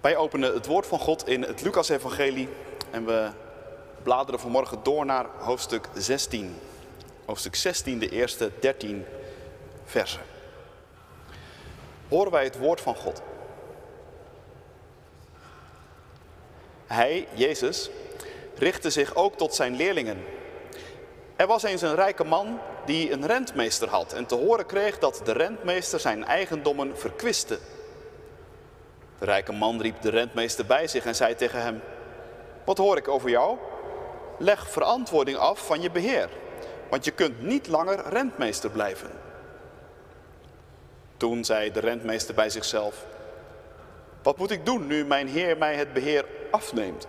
Wij openen het woord van God in het Lucas-evangelie en we bladeren vanmorgen door naar hoofdstuk 16. Hoofdstuk 16, de eerste 13 versen. Horen wij het woord van God. Hij, Jezus, richtte zich ook tot zijn leerlingen. Er was eens een rijke man die een rentmeester had en te horen kreeg dat de rentmeester zijn eigendommen verkwiste. De rijke man riep de rentmeester bij zich en zei tegen hem, wat hoor ik over jou? Leg verantwoording af van je beheer, want je kunt niet langer rentmeester blijven. Toen zei de rentmeester bij zichzelf, wat moet ik doen nu mijn heer mij het beheer afneemt?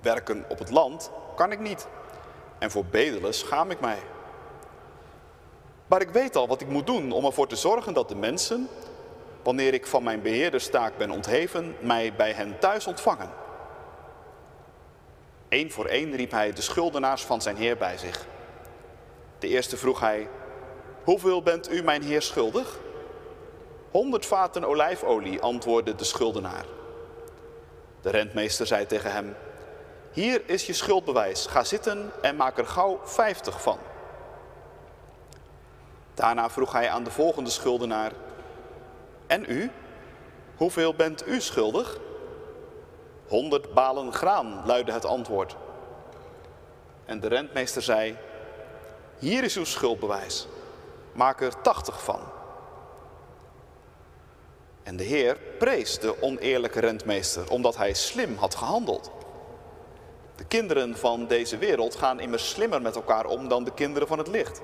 Werken op het land kan ik niet en voor bedelen schaam ik mij. Maar ik weet al wat ik moet doen om ervoor te zorgen dat de mensen, wanneer ik van mijn beheerderstaak ben ontheven, mij bij hen thuis ontvangen. Eén voor één riep hij de schuldenaars van zijn heer bij zich. De eerste vroeg hij, hoeveel bent u mijn heer schuldig? Honderd vaten olijfolie, antwoordde de schuldenaar. De rentmeester zei tegen hem, hier is je schuldbewijs, ga zitten en maak er gauw vijftig van. Daarna vroeg hij aan de volgende schuldenaar, en u, hoeveel bent u schuldig? Honderd balen graan, luidde het antwoord. En de rentmeester zei, hier is uw schuldbewijs, maak er tachtig van. En de Heer prees de oneerlijke rentmeester, omdat hij slim had gehandeld. De kinderen van deze wereld gaan immers slimmer met elkaar om dan de kinderen van het licht.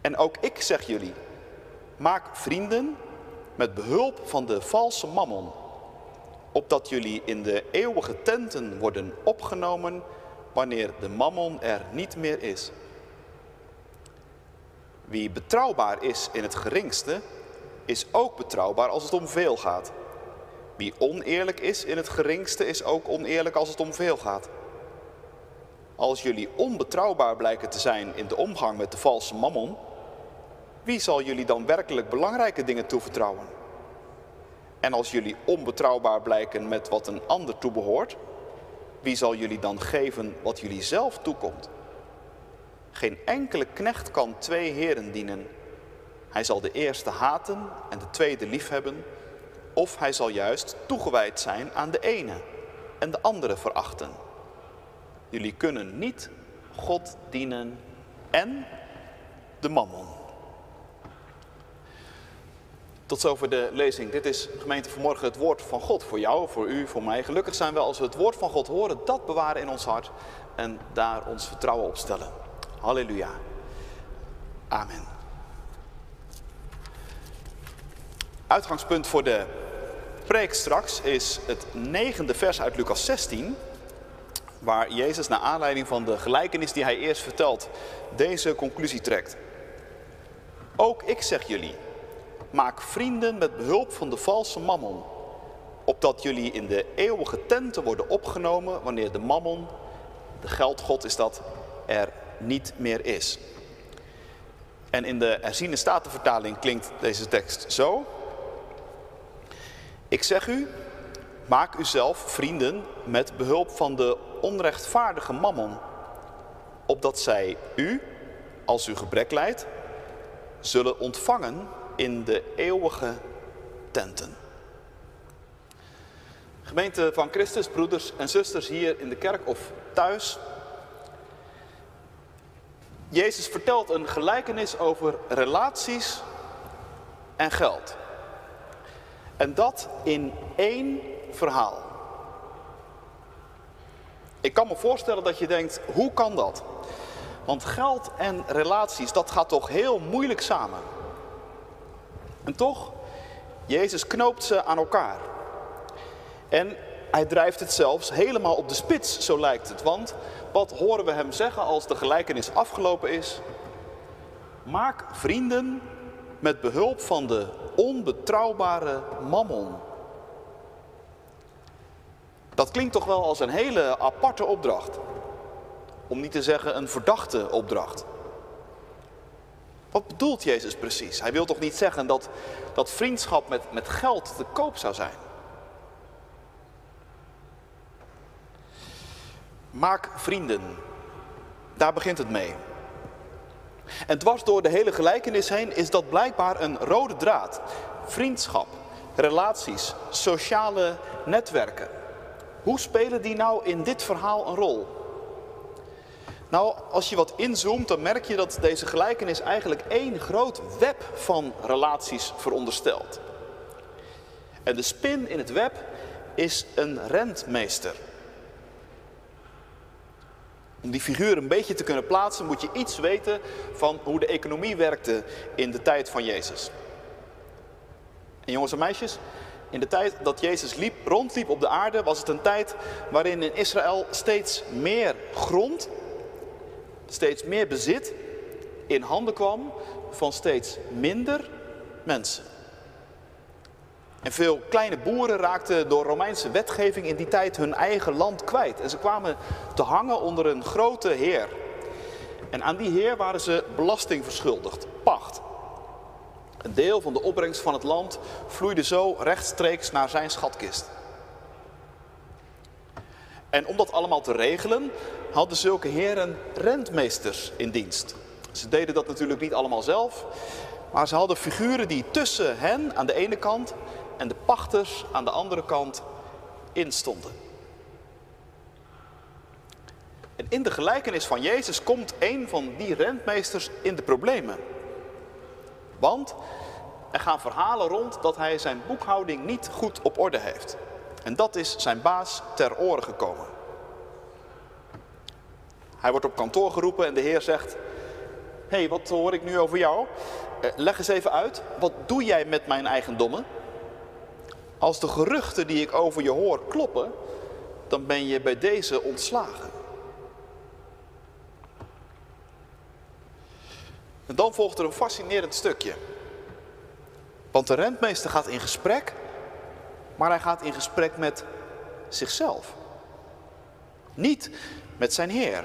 En ook ik zeg jullie, maak vrienden met behulp van de valse mammon, opdat jullie in de eeuwige tenten worden opgenomen wanneer de mammon er niet meer is. Wie betrouwbaar is in het geringste, is ook betrouwbaar als het om veel gaat. Wie oneerlijk is in het geringste, is ook oneerlijk als het om veel gaat. Als jullie onbetrouwbaar blijken te zijn in de omgang met de valse mammon, wie zal jullie dan werkelijk belangrijke dingen toevertrouwen? En als jullie onbetrouwbaar blijken met wat een ander toebehoort, wie zal jullie dan geven wat jullie zelf toekomt? Geen enkele knecht kan twee heren dienen. Hij zal de eerste haten en de tweede liefhebben, of hij zal juist toegewijd zijn aan de ene en de andere verachten. Jullie kunnen niet God dienen en de mammon. Tot zover de lezing. Dit is gemeente vanmorgen het woord van God voor jou, voor u, voor mij. Gelukkig zijn we als we het woord van God horen, dat bewaren in ons hart en daar ons vertrouwen op stellen. Halleluja. Amen. Uitgangspunt voor de preek straks is het negende vers uit Lucas 16, waar Jezus naar aanleiding van de gelijkenis die hij eerst vertelt, deze conclusie trekt. Ook ik zeg jullie, maak vrienden met behulp van de valse mammon, opdat jullie in de eeuwige tenten worden opgenomen wanneer de mammon, de geldgod is dat, er niet meer is. En in de herziene statenvertaling klinkt deze tekst zo. Ik zeg u, maak uzelf vrienden met behulp van de onrechtvaardige mammon, opdat zij u, als u gebrek leidt, zullen ontvangen in de eeuwige tenten. Gemeente van Christus, broeders en zusters hier in de kerk of thuis. Jezus vertelt een gelijkenis over relaties en geld. En dat in één verhaal. Ik kan me voorstellen dat je denkt, hoe kan dat? Want geld en relaties, dat gaat toch heel moeilijk samen. En toch, Jezus knoopt ze aan elkaar. En hij drijft het zelfs helemaal op de spits, zo lijkt het. Want wat horen we hem zeggen als de gelijkenis afgelopen is? Maak vrienden met behulp van de onbetrouwbare mammon. Dat klinkt toch wel als een hele aparte opdracht. Om niet te zeggen een verdachte opdracht. Wat bedoelt Jezus precies? Hij wil toch niet zeggen dat, dat vriendschap met, met geld te koop zou zijn? Maak vrienden. Daar begint het mee. En dwars door de hele gelijkenis heen is dat blijkbaar een rode draad. Vriendschap, relaties, sociale netwerken. Hoe spelen die nou in dit verhaal een rol? Nou, als je wat inzoomt, dan merk je dat deze gelijkenis eigenlijk één groot web van relaties veronderstelt. En de spin in het web is een rentmeester. Om die figuur een beetje te kunnen plaatsen, moet je iets weten van hoe de economie werkte in de tijd van Jezus. En jongens en meisjes, in de tijd dat Jezus liep, rondliep op de aarde, was het een tijd waarin in Israël steeds meer grond, steeds meer bezit in handen kwam van steeds minder mensen. En veel kleine boeren raakten door Romeinse wetgeving in die tijd hun eigen land kwijt. En ze kwamen te hangen onder een grote heer. En aan die heer waren ze belasting verschuldigd, pacht. Een deel van de opbrengst van het land vloeide zo rechtstreeks naar zijn schatkist. En om dat allemaal te regelen, hadden zulke heren rentmeesters in dienst. Ze deden dat natuurlijk niet allemaal zelf, maar ze hadden figuren die tussen hen aan de ene kant en de pachters aan de andere kant instonden. En in de gelijkenis van Jezus komt een van die rentmeesters in de problemen. Want er gaan verhalen rond dat hij zijn boekhouding niet goed op orde heeft. En dat is zijn baas ter oren gekomen. Hij wordt op kantoor geroepen en de heer zegt: Hé, hey, wat hoor ik nu over jou? Eh, leg eens even uit, wat doe jij met mijn eigendommen? Als de geruchten die ik over je hoor kloppen, dan ben je bij deze ontslagen. En dan volgt er een fascinerend stukje. Want de rentmeester gaat in gesprek, maar hij gaat in gesprek met zichzelf. Niet met zijn heer.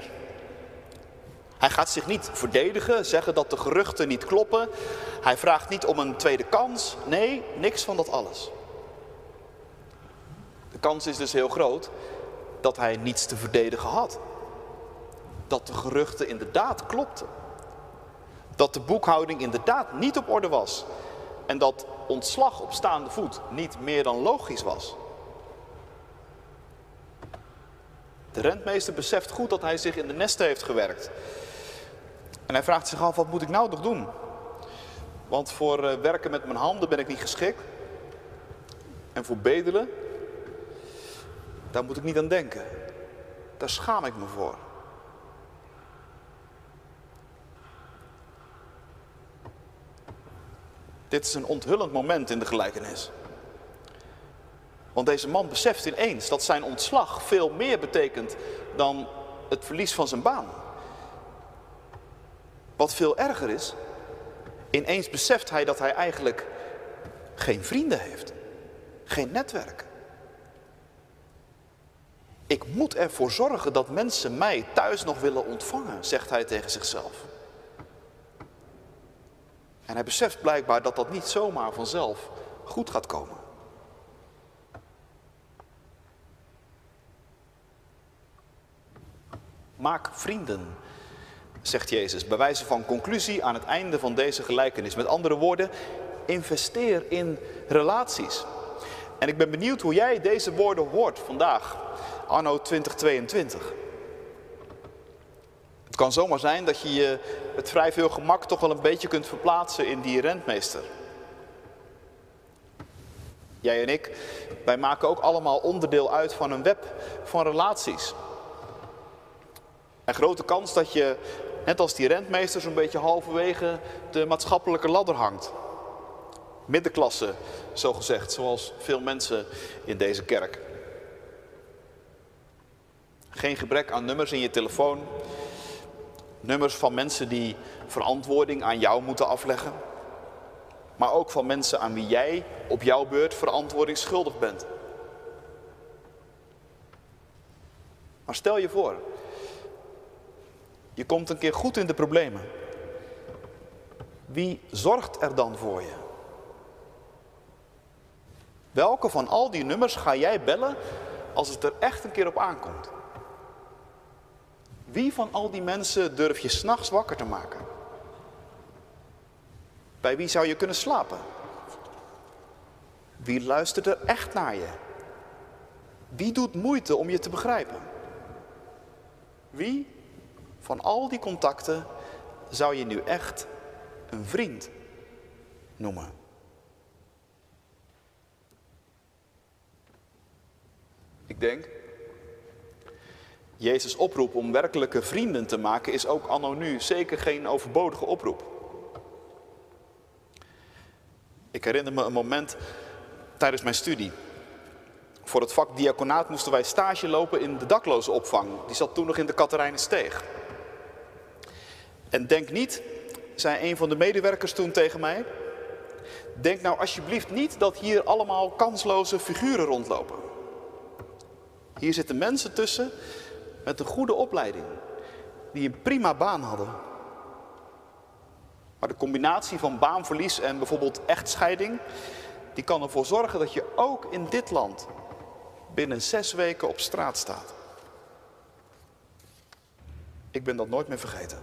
Hij gaat zich niet verdedigen, zeggen dat de geruchten niet kloppen. Hij vraagt niet om een tweede kans. Nee, niks van dat alles. De kans is dus heel groot dat hij niets te verdedigen had. Dat de geruchten inderdaad klopten. Dat de boekhouding inderdaad niet op orde was. En dat ontslag op staande voet niet meer dan logisch was. De rentmeester beseft goed dat hij zich in de nesten heeft gewerkt. En hij vraagt zich af, wat moet ik nou nog doen? Want voor eh, werken met mijn handen ben ik niet geschikt. En voor bedelen, daar moet ik niet aan denken. Daar schaam ik me voor. Dit is een onthullend moment in de gelijkenis. Want deze man beseft ineens dat zijn ontslag veel meer betekent dan het verlies van zijn baan. Wat veel erger is, ineens beseft hij dat hij eigenlijk geen vrienden heeft, geen netwerk. Ik moet ervoor zorgen dat mensen mij thuis nog willen ontvangen, zegt hij tegen zichzelf. En hij beseft blijkbaar dat dat niet zomaar vanzelf goed gaat komen. Maak vrienden, zegt Jezus, bij wijze van conclusie aan het einde van deze gelijkenis. Met andere woorden, investeer in relaties. En ik ben benieuwd hoe jij deze woorden hoort vandaag, anno 2022. Het kan zomaar zijn dat je je met vrij veel gemak toch wel een beetje kunt verplaatsen in die rentmeester. Jij en ik, wij maken ook allemaal onderdeel uit van een web van relaties. En grote kans dat je, net als die rentmeester, zo'n beetje halverwege de maatschappelijke ladder hangt. Middenklasse, zo gezegd, zoals veel mensen in deze kerk. Geen gebrek aan nummers in je telefoon. Nummers van mensen die verantwoording aan jou moeten afleggen. Maar ook van mensen aan wie jij op jouw beurt verantwoording schuldig bent. Maar stel je voor, je komt een keer goed in de problemen. Wie zorgt er dan voor je? Welke van al die nummers ga jij bellen als het er echt een keer op aankomt? Wie van al die mensen durf je s'nachts wakker te maken? Bij wie zou je kunnen slapen? Wie luistert er echt naar je? Wie doet moeite om je te begrijpen? Wie van al die contacten zou je nu echt een vriend noemen? Ik denk, Jezus' oproep om werkelijke vrienden te maken is ook anno nu zeker geen overbodige oproep. Ik herinner me een moment tijdens mijn studie. Voor het vak diaconaat moesten wij stage lopen in de daklozenopvang. Die zat toen nog in de Katerijnensteeg. En denk niet, zei een van de medewerkers toen tegen mij, denk nou alsjeblieft niet dat hier allemaal kansloze figuren rondlopen. Hier zitten mensen tussen met een goede opleiding, die een prima baan hadden. Maar de combinatie van baanverlies en bijvoorbeeld echtscheiding, die kan ervoor zorgen dat je ook in dit land binnen zes weken op straat staat. Ik ben dat nooit meer vergeten.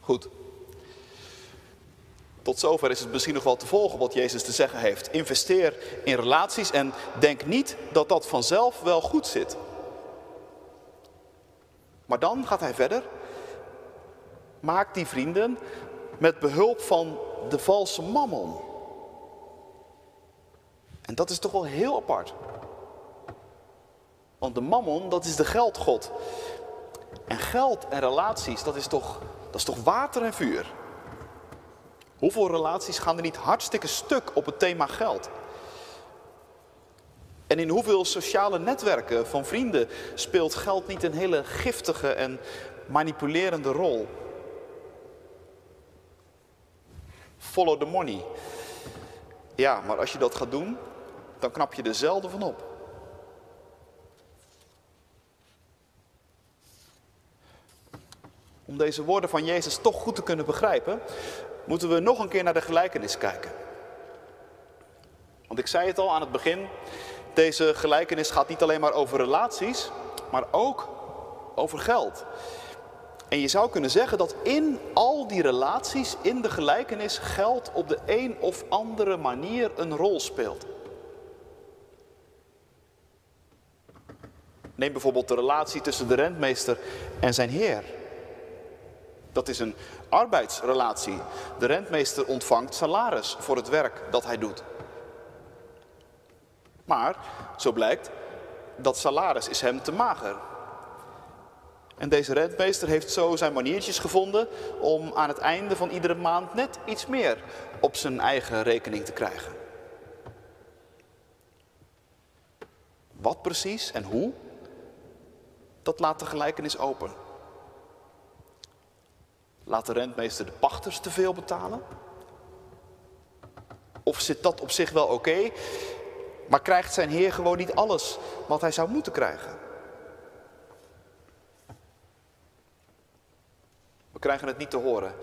Goed. Tot zover is het misschien nog wel te volgen wat Jezus te zeggen heeft. Investeer in relaties en denk niet dat dat vanzelf wel goed zit. Maar dan gaat hij verder. Maak die vrienden met behulp van de valse mammon. En dat is toch wel heel apart. Want de mammon, dat is de geldgod. En geld en relaties, dat is toch, dat is toch water en vuur. Hoeveel relaties gaan er niet hartstikke stuk op het thema geld? En in hoeveel sociale netwerken van vrienden speelt geld niet een hele giftige en manipulerende rol? Follow the money. Ja, maar als je dat gaat doen, dan knap je er zelden van op. Om deze woorden van Jezus toch goed te kunnen begrijpen, moeten we nog een keer naar de gelijkenis kijken. Want ik zei het al aan het begin, deze gelijkenis gaat niet alleen maar over relaties, maar ook over geld. En je zou kunnen zeggen dat in al die relaties, in de gelijkenis, geld op de een of andere manier een rol speelt. Neem bijvoorbeeld de relatie tussen de rentmeester en zijn heer. Dat is een arbeidsrelatie. De rentmeester ontvangt salaris voor het werk dat hij doet. Maar, zo blijkt, dat salaris is hem te mager. En deze rentmeester heeft zo zijn maniertjes gevonden om aan het einde van iedere maand net iets meer op zijn eigen rekening te krijgen. Wat precies en hoe, dat laat de gelijkenis open. Laat de rentmeester de pachters te veel betalen? Of zit dat op zich wel oké, maar krijgt zijn heer gewoon niet alles wat hij zou moeten krijgen? We krijgen het niet te horen.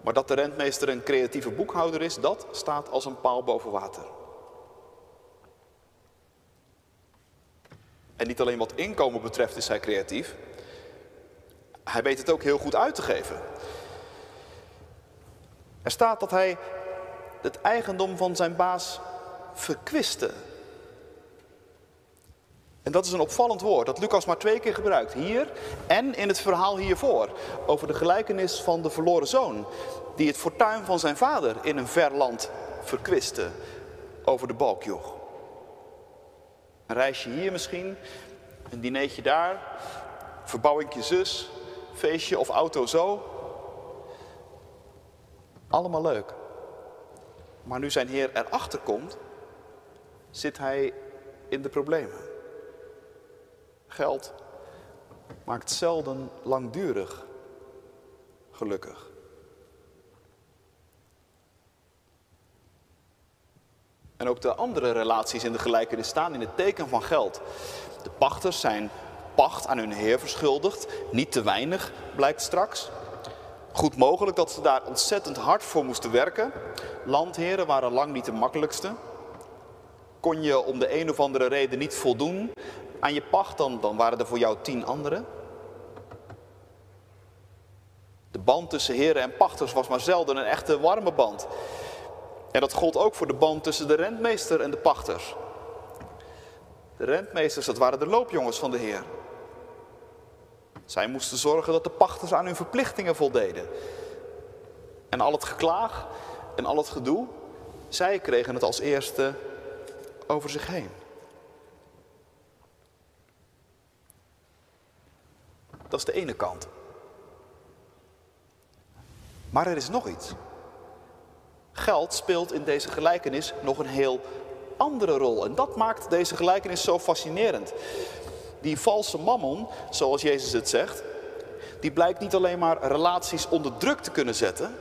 Maar dat de rentmeester een creatieve boekhouder is, dat staat als een paal boven water. En niet alleen wat inkomen betreft is hij creatief. Hij weet het ook heel goed uit te geven. Er staat dat hij het eigendom van zijn baas verkwiste. En dat is een opvallend woord dat Lucas maar twee keer gebruikt. Hier en in het verhaal hiervoor. Over de gelijkenis van de verloren zoon. Die het fortuin van zijn vader in een ver land verkwiste. Over de balkjoeg. Een reisje hier misschien. Een dineetje daar. Verbouwingje zus. Feestje of auto zo. Allemaal leuk. Maar nu zijn Heer erachter komt, zit hij in de problemen. Geld maakt zelden langdurig gelukkig. En ook de andere relaties in de gelijkenis staan in het teken van geld. De pachters zijn pacht aan hun heer verschuldigd, niet te weinig, blijkt straks. Goed mogelijk dat ze daar ontzettend hard voor moesten werken. Landheren waren lang niet de makkelijkste. Kon je om de een of andere reden niet voldoen aan je pacht, dan, dan waren er voor jou tien anderen. De band tussen heren en pachters was maar zelden een echte warme band. En dat gold ook voor de band tussen de rentmeester en de pachters. De rentmeesters, dat waren de loopjongens van de Heer. Zij moesten zorgen dat de pachters aan hun verplichtingen voldeden. En al het geklaag en al het gedoe, zij kregen het als eerste over zich heen. Dat is de ene kant. Maar er is nog iets. Geld speelt in deze gelijkenis nog een heel andere rol. En dat maakt deze gelijkenis zo fascinerend. Die valse mammon, zoals Jezus het zegt, die blijkt niet alleen maar relaties onder druk te kunnen zetten,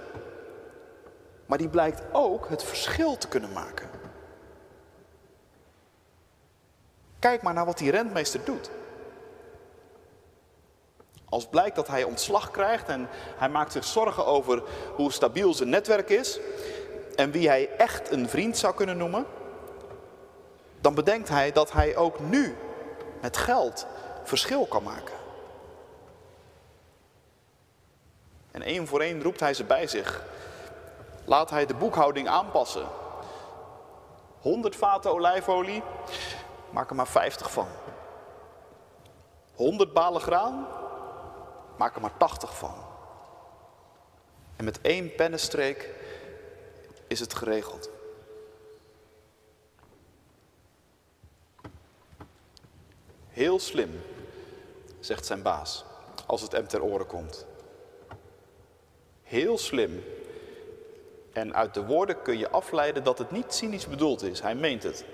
maar die blijkt ook het verschil te kunnen maken. Kijk maar naar wat die rentmeester doet. Als blijkt dat hij ontslag krijgt en hij maakt zich zorgen over hoe stabiel zijn netwerk is en wie hij echt een vriend zou kunnen noemen, dan bedenkt hij dat hij ook nu met geld verschil kan maken. En één voor één roept hij ze bij zich. Laat hij de boekhouding aanpassen. 100 vaten olijfolie, maak er maar 50 van. 100 balen graan, maak er maar 80 van. En met één pennenstreek is het geregeld. Heel slim, zegt zijn baas, als het hem ter oren komt. Heel slim. En uit de woorden kun je afleiden dat het niet cynisch bedoeld is. Hij meent het.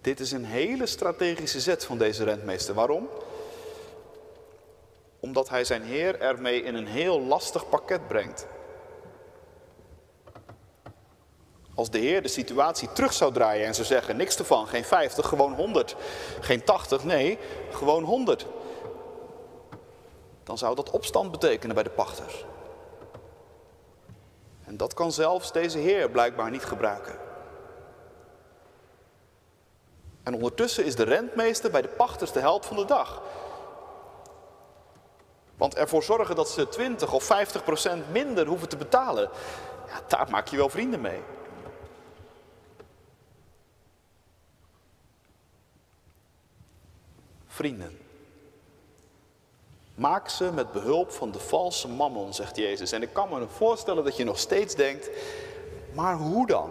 Dit is een hele strategische zet van deze rentmeester. Waarom? Omdat hij zijn heer ermee in een heel lastig pakket brengt. Als de Heer de situatie terug zou draaien en zou zeggen: niks ervan, geen 50, gewoon 100. Geen 80, nee, gewoon 100. Dan zou dat opstand betekenen bij de pachters. En dat kan zelfs deze Heer blijkbaar niet gebruiken. En ondertussen is de rentmeester bij de pachters de held van de dag. Want ervoor zorgen dat ze 20 of 50 procent minder hoeven te betalen, ja, daar maak je wel vrienden mee. Vrienden. Maak ze met behulp van de valse mammon, zegt Jezus. En ik kan me voorstellen dat je nog steeds denkt, maar hoe dan?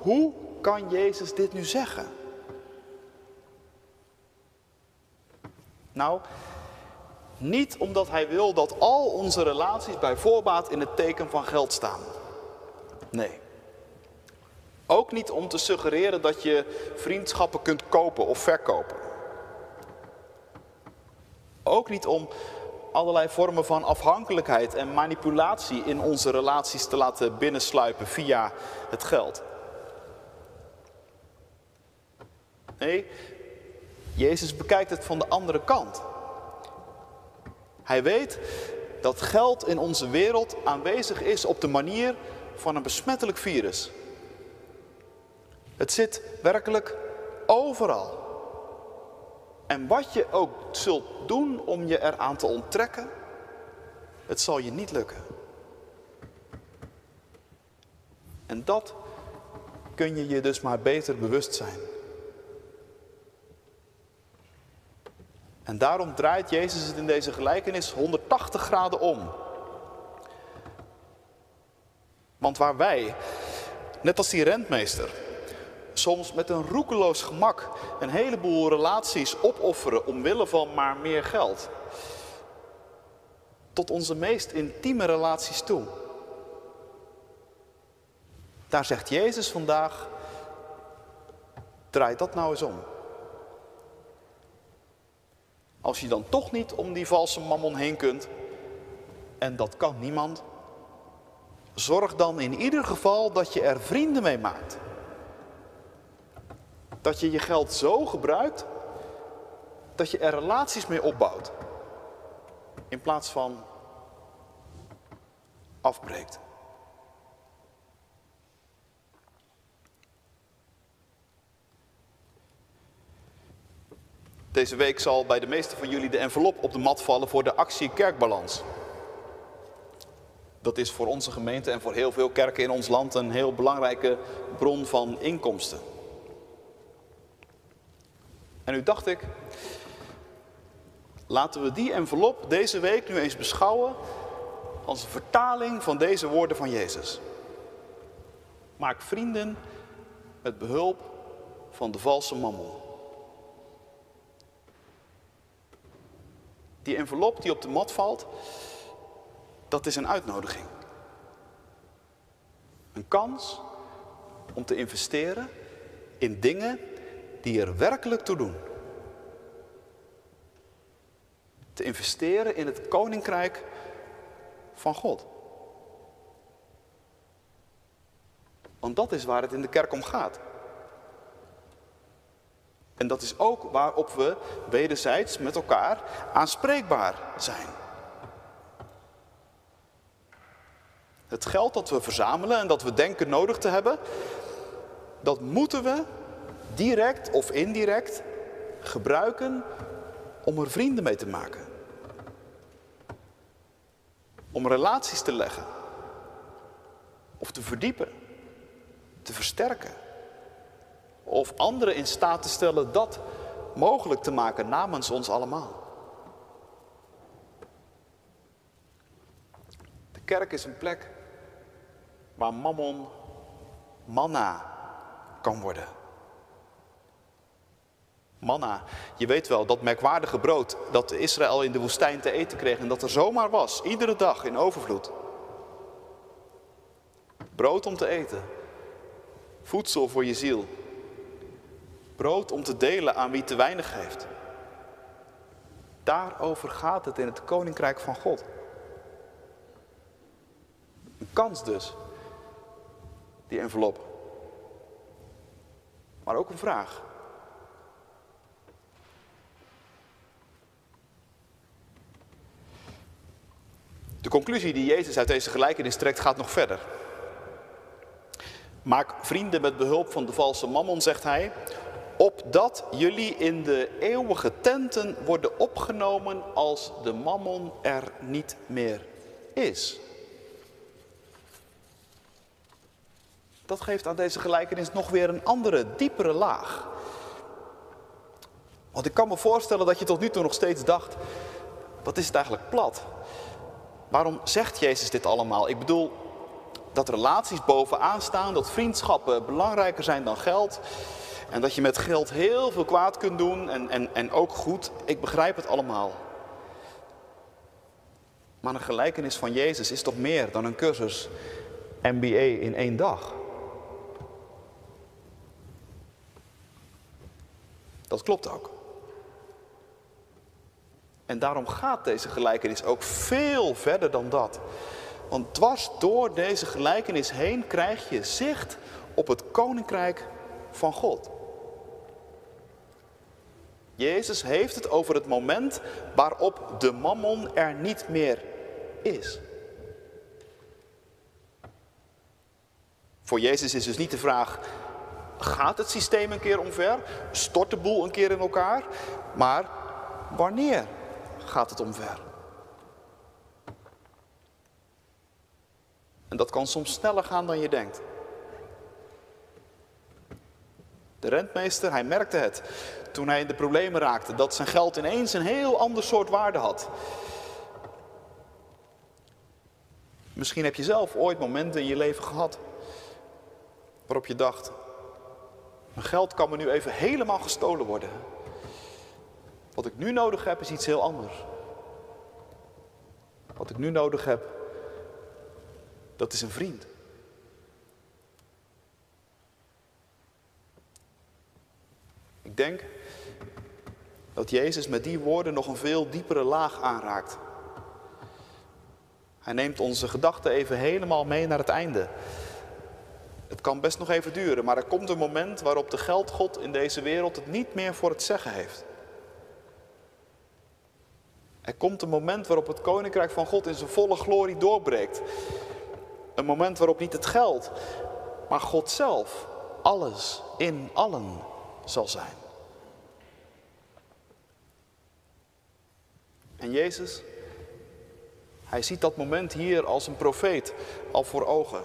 Hoe kan Jezus dit nu zeggen? Nou, niet omdat hij wil dat al onze relaties bij voorbaat in het teken van geld staan. Nee. Ook niet om te suggereren dat je vriendschappen kunt kopen of verkopen. Ook niet om allerlei vormen van afhankelijkheid en manipulatie in onze relaties te laten binnensluipen via het geld. Nee, Jezus bekijkt het van de andere kant. Hij weet dat geld in onze wereld aanwezig is op de manier van een besmettelijk virus. Het zit werkelijk overal. En wat je ook zult doen om je eraan te onttrekken, het zal je niet lukken. En dat kun je je dus maar beter bewust zijn. En daarom draait Jezus het in deze gelijkenis 180 graden om. Want waar wij, net als die rentmeester, soms met een roekeloos gemak een heleboel relaties opofferen omwille van maar meer geld. Tot onze meest intieme relaties toe. Daar zegt Jezus vandaag, draai dat nou eens om. Als je dan toch niet om die valse mammon heen kunt, en dat kan niemand, zorg dan in ieder geval dat je er vrienden mee maakt. Dat je je geld zo gebruikt dat je er relaties mee opbouwt. In plaats van afbreekt. Deze week zal bij de meeste van jullie de envelop op de mat vallen voor de actie Kerkbalans. Dat is voor onze gemeente en voor heel veel kerken in ons land een heel belangrijke bron van inkomsten. En nu dacht ik, laten we die envelop deze week nu eens beschouwen als een vertaling van deze woorden van Jezus. Maak vrienden met behulp van de valse mammon. Die envelop die op de mat valt, dat is een uitnodiging. Een kans om te investeren in dingen die er werkelijk toe doen. Te investeren in het koninkrijk van God. Want dat is waar het in de kerk om gaat. En dat is ook waarop we wederzijds met elkaar aanspreekbaar zijn. Het geld dat we verzamelen en dat we denken nodig te hebben, dat moeten we direct of indirect gebruiken om er vrienden mee te maken. Om relaties te leggen. Of te verdiepen. Te versterken. Of anderen in staat te stellen dat mogelijk te maken namens ons allemaal. De kerk is een plek waar mammon manna kan worden. Manna, je weet wel, dat merkwaardige brood dat Israël in de woestijn te eten kreeg en dat er zomaar was, iedere dag in overvloed. Brood om te eten, voedsel voor je ziel, brood om te delen aan wie te weinig heeft. Daarover gaat het in het koninkrijk van God. Een kans dus die envelop. Maar ook een vraag. De conclusie die Jezus uit deze gelijkenis trekt gaat nog verder. Maak vrienden met behulp van de valse mammon, zegt hij, opdat jullie in de eeuwige tenten worden opgenomen als de mammon er niet meer is. Dat geeft aan deze gelijkenis nog weer een andere, diepere laag. Want ik kan me voorstellen dat je tot nu toe nog steeds dacht, wat is het eigenlijk plat? Waarom zegt Jezus dit allemaal? Ik bedoel, dat relaties bovenaan staan, dat vriendschappen belangrijker zijn dan geld. En dat je met geld heel veel kwaad kunt doen en, en, en ook goed. Ik begrijp het allemaal. Maar een gelijkenis van Jezus is toch meer dan een cursus MBA in één dag. Dat klopt ook. En daarom gaat deze gelijkenis ook veel verder dan dat. Want dwars door deze gelijkenis heen krijg je zicht op het koninkrijk van God. Jezus heeft het over het moment waarop de mammon er niet meer is. Voor Jezus is dus niet de vraag, gaat het systeem een keer omver? Stort de boel een keer in elkaar? Maar wanneer gaat het omver? En dat kan soms sneller gaan dan je denkt. De rentmeester, hij merkte het toen hij in de problemen raakte, dat zijn geld ineens een heel ander soort waarde had. Misschien heb je zelf ooit momenten in je leven gehad waarop je dacht, mijn geld kan me nu even helemaal gestolen worden. Wat ik nu nodig heb is iets heel anders. Wat ik nu nodig heb, dat is een vriend. Ik denk dat Jezus met die woorden nog een veel diepere laag aanraakt. Hij neemt onze gedachten even helemaal mee naar het einde. Het kan best nog even duren, maar er komt een moment waarop de geldgod in deze wereld het niet meer voor het zeggen heeft. Er komt een moment waarop het koninkrijk van God in zijn volle glorie doorbreekt. Een moment waarop niet het geld, maar God zelf alles in allen zal zijn. En Jezus, hij ziet dat moment hier als een profeet al voor ogen.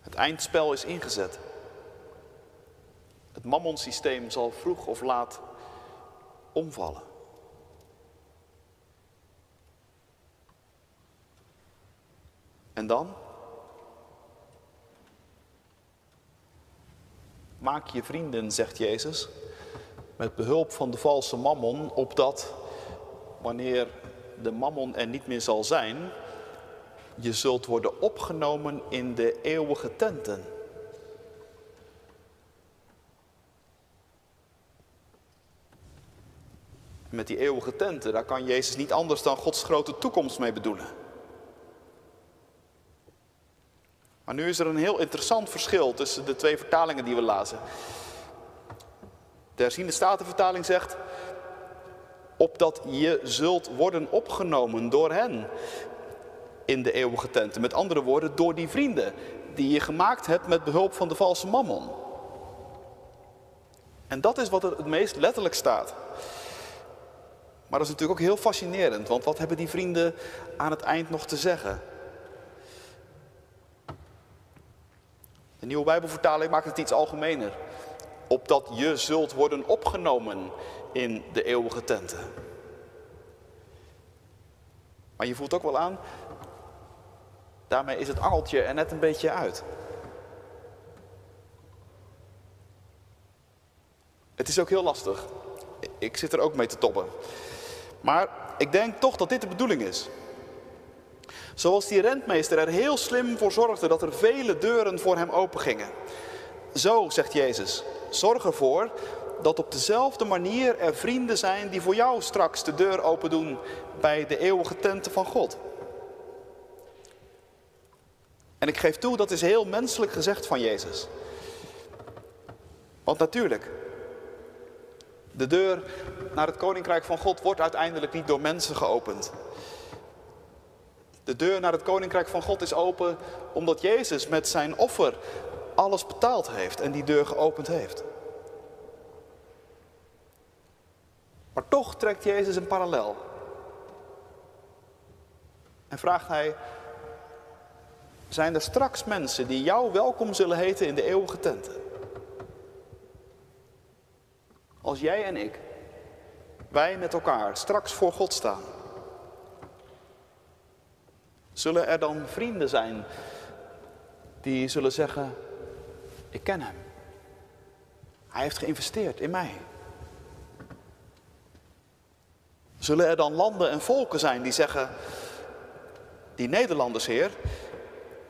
Het eindspel is ingezet. Het mammonsysteem zal vroeg of laat omvallen. En dan? Maak je vrienden, zegt Jezus, met behulp van de valse mammon, opdat wanneer de mammon er niet meer zal zijn, je zult worden opgenomen in de eeuwige tenten. Met die eeuwige tenten, daar kan Jezus niet anders dan Gods grote toekomst mee bedoelen. Maar nu is er een heel interessant verschil tussen de twee vertalingen die we lazen. De herziende statenvertaling zegt, opdat je zult worden opgenomen door hen in de eeuwige tenten. Met andere woorden, door die vrienden die je gemaakt hebt met behulp van de valse mammon. En dat is wat er het meest letterlijk staat. Maar dat is natuurlijk ook heel fascinerend, want wat hebben die vrienden aan het eind nog te zeggen? De nieuwe Bijbelvertaling maakt het iets algemener. Opdat je zult worden opgenomen in de eeuwige tenten. Maar je voelt ook wel aan, daarmee is het angeltje er net een beetje uit. Het is ook heel lastig. Ik zit er ook mee te toppen. Maar ik denk toch dat dit de bedoeling is. Zoals die rentmeester er heel slim voor zorgde dat er vele deuren voor hem opengingen. Zo, zegt Jezus, zorg ervoor dat op dezelfde manier er vrienden zijn die voor jou straks de deur open doen bij de eeuwige tenten van God. En ik geef toe, dat is heel menselijk gezegd van Jezus. Want natuurlijk, de deur naar het koninkrijk van God wordt uiteindelijk niet door mensen geopend. De deur naar het koninkrijk van God is open omdat Jezus met zijn offer alles betaald heeft en die deur geopend heeft. Maar toch trekt Jezus een parallel. En vraagt hij, zijn er straks mensen die jou welkom zullen heten in de eeuwige tenten? Als jij en ik, wij met elkaar straks voor God staan. Zullen er dan vrienden zijn die zullen zeggen, ik ken hem. Hij heeft geïnvesteerd in mij. Zullen er dan landen en volken zijn die zeggen, die Nederlanders, Heer,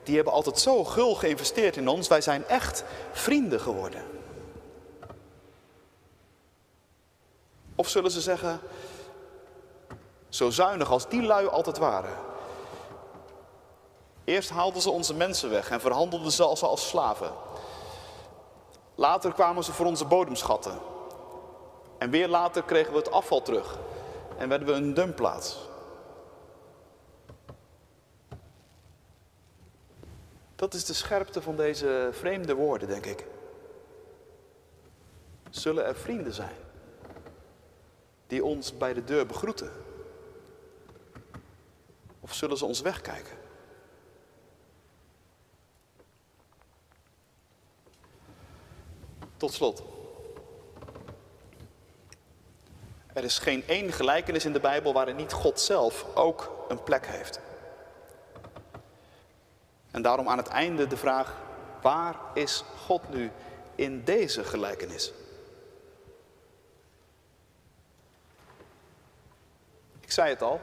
die hebben altijd zo gul geïnvesteerd in ons, wij zijn echt vrienden geworden. Of zullen ze zeggen, zo zuinig als die lui altijd waren. Eerst haalden ze onze mensen weg en verhandelden ze als, als slaven. Later kwamen ze voor onze bodemschatten. En weer later kregen we het afval terug en werden we een dumpplaats. Dat is de scherpte van deze vreemde woorden, denk ik. Zullen er vrienden zijn die ons bij de deur begroeten? Of zullen ze ons wegkijken? Tot slot. Er is geen één gelijkenis in de Bijbel waarin niet God zelf ook een plek heeft. En daarom aan het einde de vraag, waar is God nu in deze gelijkenis? Ik zei het al,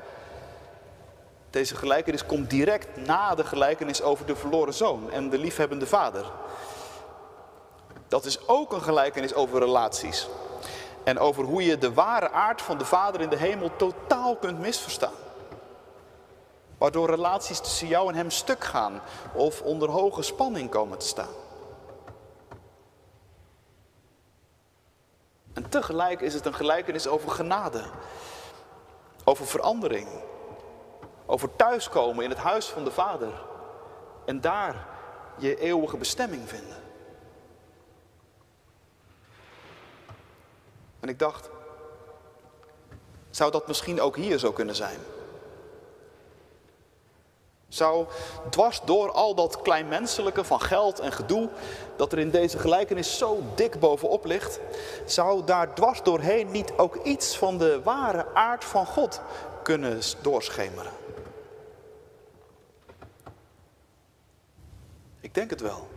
deze gelijkenis komt direct na de gelijkenis over de verloren zoon en de liefhebbende vader. Dat is ook een gelijkenis over relaties. En over hoe je de ware aard van de Vader in de hemel totaal kunt misverstaan. Waardoor relaties tussen jou en hem stuk gaan of onder hoge spanning komen te staan. En tegelijk is het een gelijkenis over genade, over verandering, over thuiskomen in het huis van de Vader en daar je eeuwige bestemming vinden. En ik dacht, Zou dat misschien ook hier zo kunnen zijn? Zou dwars door al dat kleinmenselijke van geld en gedoe dat er in deze gelijkenis zo dik bovenop ligt, zou daar dwars doorheen niet ook iets van de ware aard van God kunnen doorschemeren? Ik denk het wel.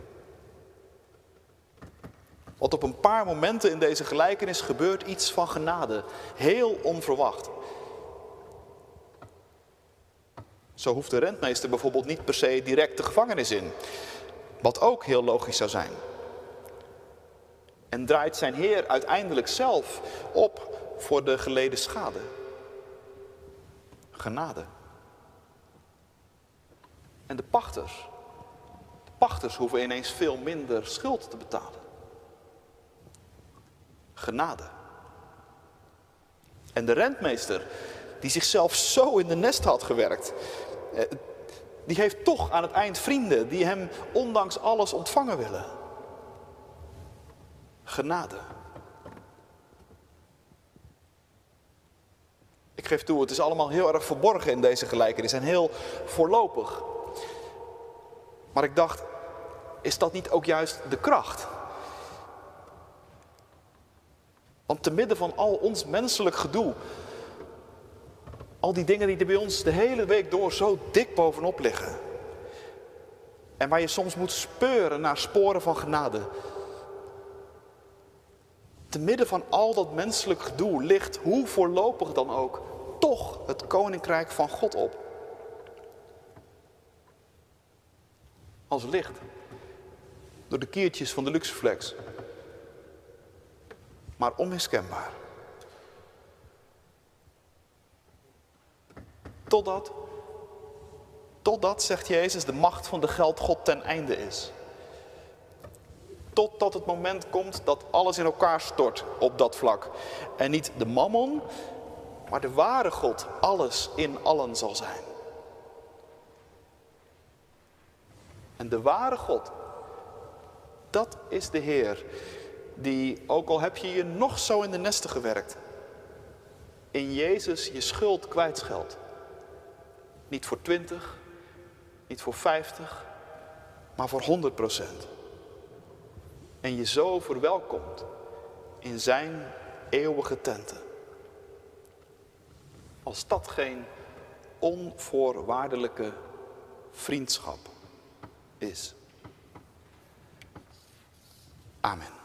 Want op een paar momenten in deze gelijkenis gebeurt iets van genade, heel onverwacht. Zo hoeft de rentmeester bijvoorbeeld niet per se direct de gevangenis in. Wat ook heel logisch zou zijn. En draait zijn heer uiteindelijk zelf op voor de geleden schade. Genade. En de pachters. De pachters hoeven ineens veel minder schuld te betalen. Genade. En de rentmeester, die zichzelf zo in de nest had gewerkt, eh, die heeft toch aan het eind vrienden die hem ondanks alles ontvangen willen. Genade. Ik geef toe, het is allemaal heel erg verborgen in deze gelijkenis en heel voorlopig. Maar ik dacht, is dat niet ook juist de kracht? Want te midden van al ons menselijk gedoe al die dingen die er bij ons de hele week door zo dik bovenop liggen. En waar je soms moet speuren naar sporen van genade. Te midden van al dat menselijk gedoe ligt, hoe voorlopig dan ook, toch het koninkrijk van God op. Als licht. Door de kiertjes van de luxeflex. Maar onmiskenbaar. Totdat, totdat, zegt Jezus, de macht van de geldgod ten einde is. Totdat het moment komt dat alles in elkaar stort op dat vlak. En niet de mammon, maar de ware God alles in allen zal zijn. En de ware God, dat is de Heer, die, ook al heb je je nog zo in de nesten gewerkt, in Jezus je schuld kwijtscheldt. Niet voor 20, niet voor 50, maar voor 100 procent. En je zo verwelkomt in zijn eeuwige tenten. Als dat geen onvoorwaardelijke vriendschap is. Amen.